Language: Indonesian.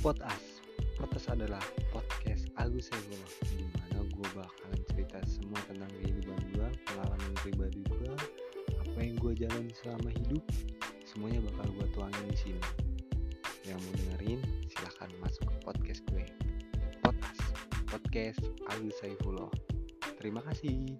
Potas. Potas adalah podcast Agus Saifullah di mana gue bakalan cerita semua tentang kehidupan gue, pengalaman pribadi gue, apa yang gue jalan selama hidup, semuanya bakal gue tuangin di sini. Yang mau dengerin, silahkan masuk ke podcast gue. Potas, podcast Agus Saifullah. Terima kasih.